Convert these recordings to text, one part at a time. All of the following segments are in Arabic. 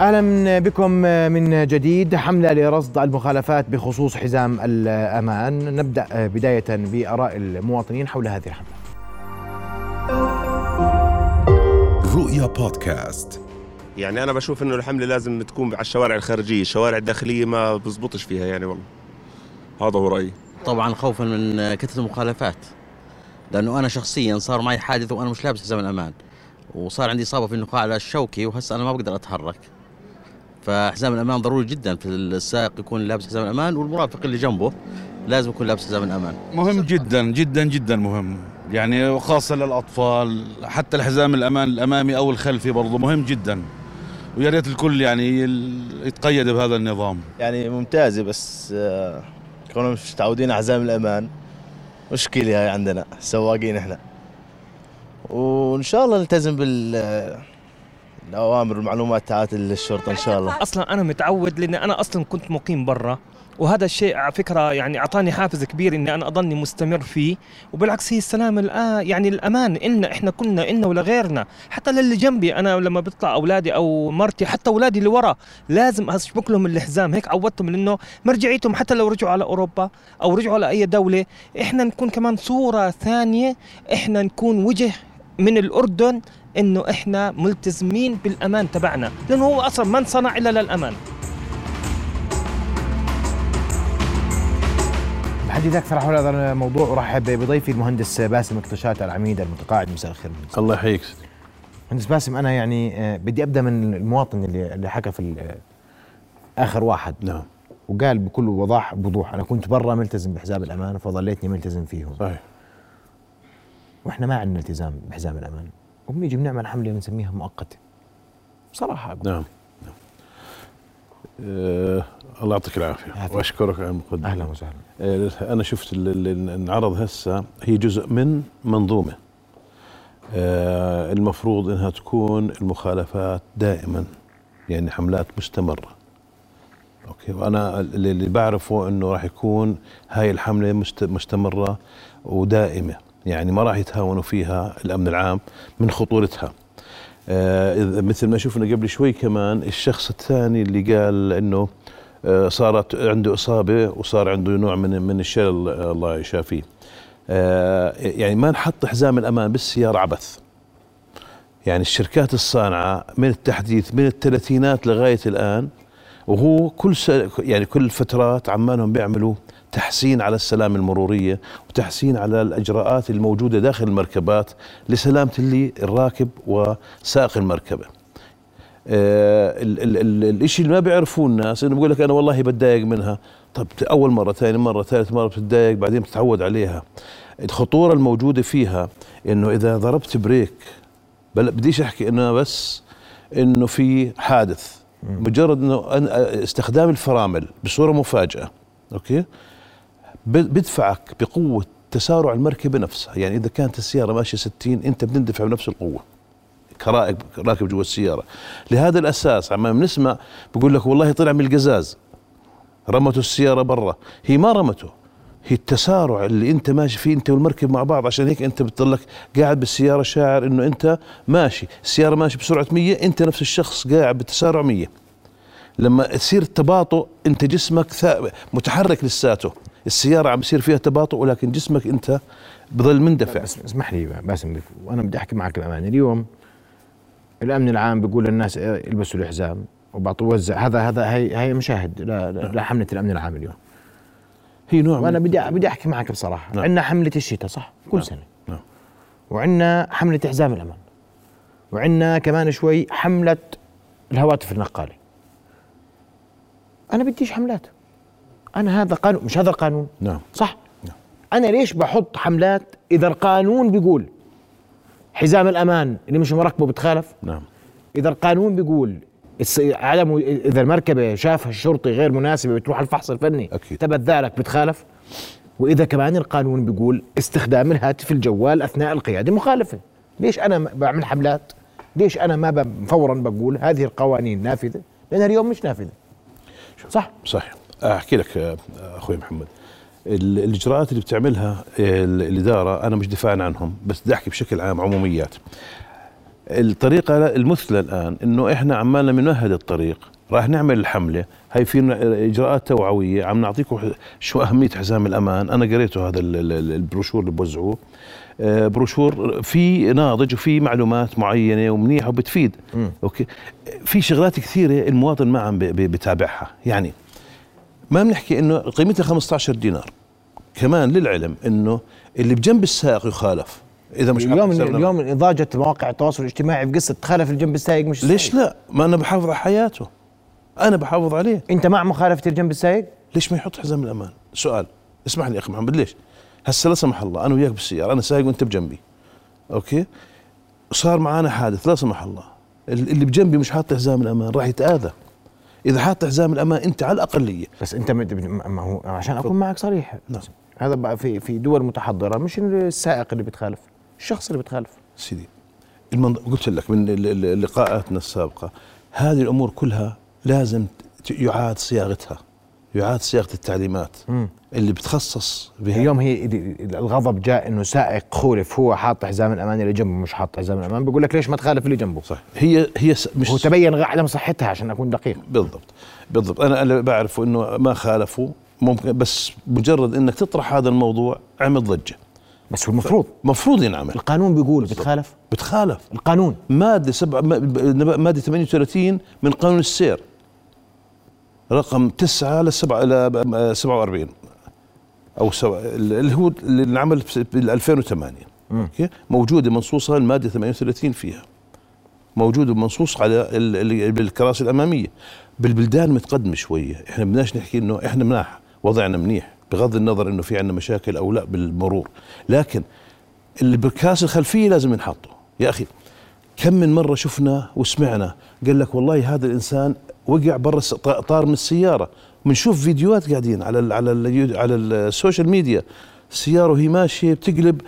أهلا بكم من جديد. حملة لرصد المخالفات بخصوص حزام الأمان. نبدأ بداية بآراء المواطنين حول هذه الحملة. رؤيا بودكاست. يعني أنا بشوف إنه الحملة لازم تكون على الشوارع الخارجية الشوارع الداخلية ما بزبطش فيها يعني والله. هذا هو رأيي. طبعا خوفا من كثرة المخالفات لأنه أنا شخصيا صار معي حادث وأنا مش لابس حزام الأمان وصار عندي إصابة في النخاع الشوكي وهسه أنا ما بقدر أتحرك. فحزام الأمان ضروري جدا في السائق يكون لابس حزام الأمان والمرافق اللي جنبه لازم يكون لابس حزام الأمان. مهم جدا جدا جدا مهم. يعني وخاصه للأطفال حتى الحزام الأمان الأمامي أو الخلفي برضه مهم جدا. ويا ريت الكل يعني يتقيد بهذا النظام. يعني ممتازة بس آه، كنا مش متعودين على حزام الأمان مشكلة هاي عندنا سواقين إحنا. وإن شاء الله نلتزم بال الأوامر والمعلومات تاعت الشرطة إن شاء الله. أصلا أنا متعود لاني أنا أصلا كنت مقيم برا وهذا الشيء على فكرة يعني أعطاني حافز كبير إني أنا أضلني مستمر فيه. وبالعكس هي السلام الان يعني الأمان إلنا إحنا كنا إلنا ولغيرنا حتى للي جنبي أنا لما بيطلع أولادي أو مرتي حتى أولادي اللي ورا لازم أشبك لهم الحزام هيك عودتهم لأنه مرجعيتهم حتى لو رجعوا على أوروبا أو رجعوا على أي دولة إحنا نكون كمان صورة ثانية إحنا نكون وجه من الأردن إنه إحنا ملتزمين بالأمان تبعنا لأنه هو أصلا ما انصنع إلا للأمان. الحديث أكثر حول هذا الموضوع أرحب بضيفي المهندس باسم اكتشات العميد المتقاعد مساء الخير. الله يحييك مهندس باسم أنا يعني آه، بدي أبدأ من المواطن اللي اللي حكى في ال- آخر واحد. نعم. وقال بكل وضاح بوضوح أنا كنت برا ملتزم بحزام الأمان فظليتني ملتزم فيهم. صحيح. وإحنا ما عندنا التزام بحزام الأمان. وبنيجي بنعمل حمله بنسميها مؤقتة. بصراحه أقول. نعم نعم. آه الله يعطيك العافية. عافية. وأشكرك على المقدمة. أهلا وسهلا. آه أنا شفت ال- ال- اللي انعرض هسه هي جزء من منظومة. آه المفروض إنها تكون المخالفات دائما يعني حملات مستمرة. أوكي؟ وأنا اللي بعرفه إنه راح يكون هاي الحملة مست- مستمرة ودائمة. يعني ما راح يتهاونوا فيها الأمن العام من خطورتها آه مثل ما شفنا قبل شوي كمان الشخص الثاني اللي قال إنه آه صارت عنده إصابة وصار عنده نوع من من الشلل آه، الله يشافيه يعني ما نحط حزام الأمان بالسيارة عبث يعني الشركات الصانعة من التحديث من الثلاثينات لغاية الآن وهو كل. يعني كل فترات عمالهم بيعملوا تحسين على السلامة المرورية وتحسين على الأجراءات الموجودة داخل المركبات لسلامة اللي الراكب وسائق المركبة. آه ال ال ال الإشي اللي ما بيعرفوه الناس إنه بقول لك أنا والله بتضايق منها. طب أول مرة ثاني مرة ثالث مرة بتتضايق بعدين بتتعود عليها. الخطورة الموجودة فيها إنه إذا ضربت brake بل بديش أحكي إنه بس إنه في حادث. مجرد إنه استخدام الفرامل بصورة مفاجاه أوكي؟ بدفعك بقوة تسارع المركبة نفسها. يعني إذا كانت السيارة ماشية 60 أنت بتندفع بنفس القوة كراكب راكب جوا السيارة. لهذا الأساس عم بنسمع بقول لك والله طلع من القزاز. رمته السيارة برا. هي ما رمته. هي التسارع اللي أنت ماشي فيه أنت والمركب مع بعض. عشان هيك أنت بتضلك قاعد بالسيارة شاعر إنه أنت ماشي. السيارة ماشي بسرعة 100 أنت نفس الشخص قاعد بتسارع 100 لما تصير التباطؤ أنت جسمك متحرك لساته. السيارة عم بصير فيها تباطؤ ولكن جسمك أنت بضل مندفع. بس اسمح لي باسم وأنا بدي أحكي معك بأمانة. اليوم الأمن العام بيقول للناس البسوا الحزام وبعطوا وزع. هذا هذا هي هي مشاهد لحمله الأمن العام اليوم. هي نوع وأنا بدي بدي أحكي معك بصراحة. نعم. عندنا حملة الشتاء صح؟ كل نعم. سنة. نعم. وعندنا حملة حزام الامان وعندنا كمان شوي حملة الهواتف النقالة. أنا بديش حملات. أنا هذا قانون مش هذا القانون؟ نعم. صح؟ نعم. أنا ليش بحط حملات إذا القانون بيقول حزام الأمان اللي مش مركبه بتخالف؟ نعم. إذا القانون بيقول عدم إذا المركبة شافها الشرطي غير مناسبة بتروح الفحص الفني أكيد. ثبت ذلك بتخالف؟ وإذا كمان القانون بيقول استخدام الهاتف الجوال أثناء القيادة مخالفة. ليش أنا بعمل حملات؟ ليش أنا ما فورا بقول هذه القوانين نافذة؟ لانها اليوم مش نافذة. صح؟ صحيح. أحكي لك أخوي محمد. ال- الإجراءات اللي بتعملها ال- الإدارة أنا مش دفاعا عنهم بس بدي أحكي بشكل عام عموميات. الطريقة المثلى الآن إنه إحنا عمالنا بنمهد الطريق راح نعمل الحملة هي في إجراءات توعوية عم نعطيكم شو أهمية حزام الأمان؟ أنا قريته هذا ال- ال- البروشور اللي بوزعوه. آه، بروشور في ناضج وفي معلومات معينة ومنيحة وبتفيد. أوكي؟ في شغلات كثيرة المواطن ما عم بتابعها. يعني ما بنحكي إنه قيمتها 15 دينار. كمان للعلم إنه اللي بجنب السائق يخالف. إذا مش اليوم اليوم إضاجة مواقع التواصل الاجتماعي بقصه تخالف الجنب السايق مش ليش السايق. لا؟ ما أنا بحافظ على حياته. أنا بحافظ عليه. أنت مع مخالفة الجنب السايق ليش ما يحط حزام الأمان؟ سؤال. اسمح لي يا أخي محمد ليش؟ هسه لا سمح الله أنا وياك بالسيارة أنا سايق وأنت بجنبي. أوكي؟ صار معانا حادث لا سمح الله. ال- اللي بجنبي مش حاط حزام الأمان راح يتآذى. إذا حاط حزام الأمان أنت على الأقلية. بس أنت ما هو عشان أكون معك صريح. نعم. هذا بقى في في دول متحضرة مش السائق اللي بتخالف الشخص اللي بتخالف. سيدي المنظ... قلت لك من لقاءاتنا السابقة هذه الأمور كلها لازم يعاد صياغتها. يعاد صياغة التعليمات. مم. اللي بتخصص بها اليوم هي ال- الغضب جاء إنه سائق خولف هو حاط حزام الأمان اللي جنبه مش حاط حزام الأمان. بيقول لك ليش ما تخالف اللي جنبه؟ صح هي هي س... مش هو تبين عدم صحتها عشان أكون دقيق. بالضبط. بالضبط. أنا أنا بعرف إنه ما خالفوا. ممكن بس مجرد إنك تطرح هذا الموضوع عمل ضجة. بس هو المفروض. مفروض ينعمل. القانون بيقول بتخالف؟ بتخالف. القانون. مادة سبعة مادة 38 من قانون السير. رقم 9 ل 7 ل 47 أو سبعة اللي هو اللي انعمل بال 2008 أوكي؟ موجودة منصوصة المادة 38 فيها. موجود منصوص على ال- ال- بالكراسي الأمامية. بالبلدان متقدمة شوية. إحنا بدناش نحكي إنه إحنا مناح. وضعنا منيح. بغض النظر إنه في عندنا مشاكل أو لا بالمرور. لكن اللي بالكراسي الخلفية لازم ينحطوا. يا أخي كم من مرة شفنا وسمعنا. قال لك والله هذا الإنسان وقع برا طار من السيارة. بنشوف فيديوهات قاعدين على ال على ال على ال social media. السيارة وهي ماشية بتقلب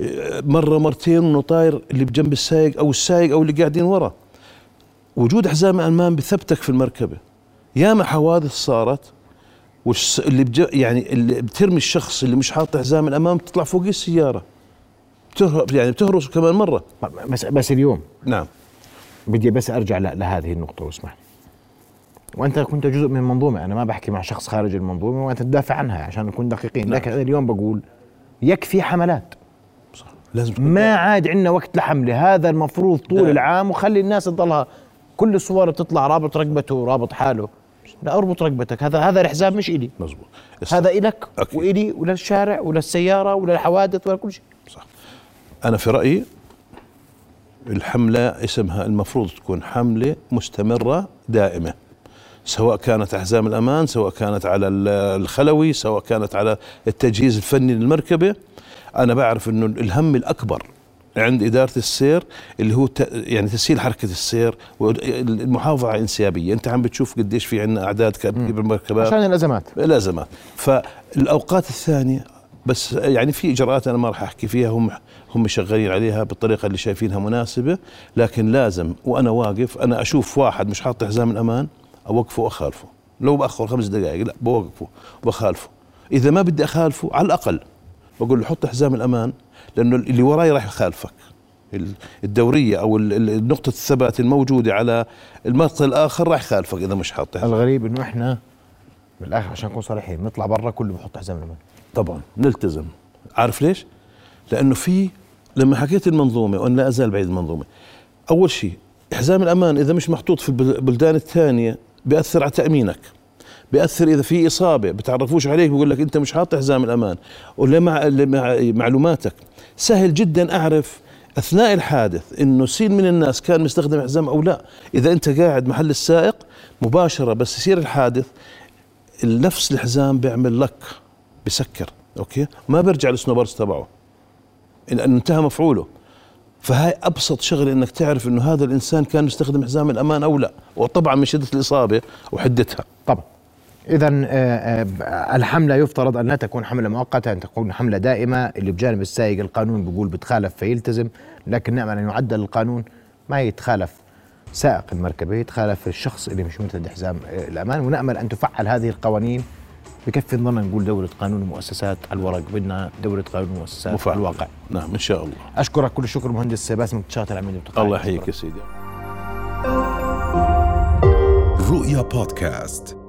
آه، مرة مرتين انه طاير اللي بجنب السايق أو السايق أو اللي قاعدين ورا. وجود حزام أمان بثبتك في المركبة. ياما حوادث صارت والش اللي بج يعني اللي بترمي الشخص اللي مش حاط حزام الامان بتطلع فوق السيارة. يعني بتهرس كمان مرة. بس بس اليوم. نعم. بدي بس أرجع لهذه النقطة واسمح وأنت كنت جزء من منظومه أنا ما بحكي مع شخص خارج المنظومة وأنت تدافع عنها عشان نكون دقيقين. نعم. لكن أنا اليوم بقول يكفي حملات. لازم تكون ما عاد عندنا وقت لحملة. هذا المفروض طول لا. العام وخلي الناس تضلها. كل الصور بتطلع رابط رقبته ورابط حاله. لا أربط رقبتك. هذا هذا الحزام مش إلي. مزبوط هذا إلك. وإلي وللشارع وللسياره وللحوادث ولكل شيء. صح. أنا في رأيي الحملة اسمها المفروض تكون حملة مستمرة دائمة سواء كانت احزام الأمان سواء كانت على ال- الخلوي سواء كانت على التجهيز الفني للمركبة. أنا بعرف إنه الهم الأكبر عند إدارة السير اللي هو يعني تسهيل حركة السير والمحافظة على الانسيابيه أنت عم بتشوف قديش في عندنا أعداد كبيرة بالمركبات. عشان الأزمات. الأزمات. فالأوقات الثانية بس يعني في إجراءات أنا ما راح أحكي فيها هم هم شغالين عليها بالطريقة اللي شايفينها مناسبة لكن لازم وأنا واقف أنا أشوف واحد مش حاطط حزام الأمان أوقفه وأخالفه. لو بأخر خمس دقائق لا بوقفه وبخالفه إذا ما بدي أخالفه على الأقل بقول له حط حزام الأمان لأنه اللي وراي راح يخالفك. ال- الدورية أو نقطة الثبات الموجودة على المقطع الآخر راح يخالفك إذا مش حزام. الغريب إنه إحنا بالاخر عشان نكون صريحين نطلع برا كله بحط حزام الامان طبعا نلتزم. عارف ليش؟ لأنه في لما حكيت المنظومة وأنا لا أزال بعيد المنظومة أول شيء حزام الأمان إذا مش محطوط في البل- البلدان الثانية بيأثر على تأمينك. بيأثر إذا في إصابة بتعرفوش عليك بيقول لك أنت مش حاط حزام الأمان. ولا مع معلوماتك. سهل جدا أعرف أثناء الحادث إنه سين من الناس كان مستخدم حزام أو لا. إذا أنت قاعد محل السائق مباشرة بس يصير الحادث نفس الحزام بيعمل لك بسكر أوكي؟ ما بيرجع السنوبرز تبعه لأنه انتهى مفعوله. فهاي أبسط شغلة إنك تعرف إنه هذا الإنسان كان يستخدم حزام الأمان أو لا وطبعا من شدة الإصابة وحدتها. طبعا. اذا الحملة يفترض ان لا تكون حملة مؤقتة أن تكون حملة دائمة. اللي بجانب السائق القانون بيقول بتخالف فيلتزم لكن نامل ان يعدل القانون ما يتخالف. سائق المركبة يتخالف الشخص اللي مش مرتدي حزام آه، الأمان ونأمل أن تفعل هذه القوانين بكفي نضلنا نقول دولة قانون ومؤسسات على الورق بدنا دولة قانون ومؤسسات مفعل. على الواقع. نعم إن شاء الله. أشكرك كل الشكر مهندس باسم انتشارات العملية والتقاعد الله يحييك يا سيدي. رؤيا بودكاست.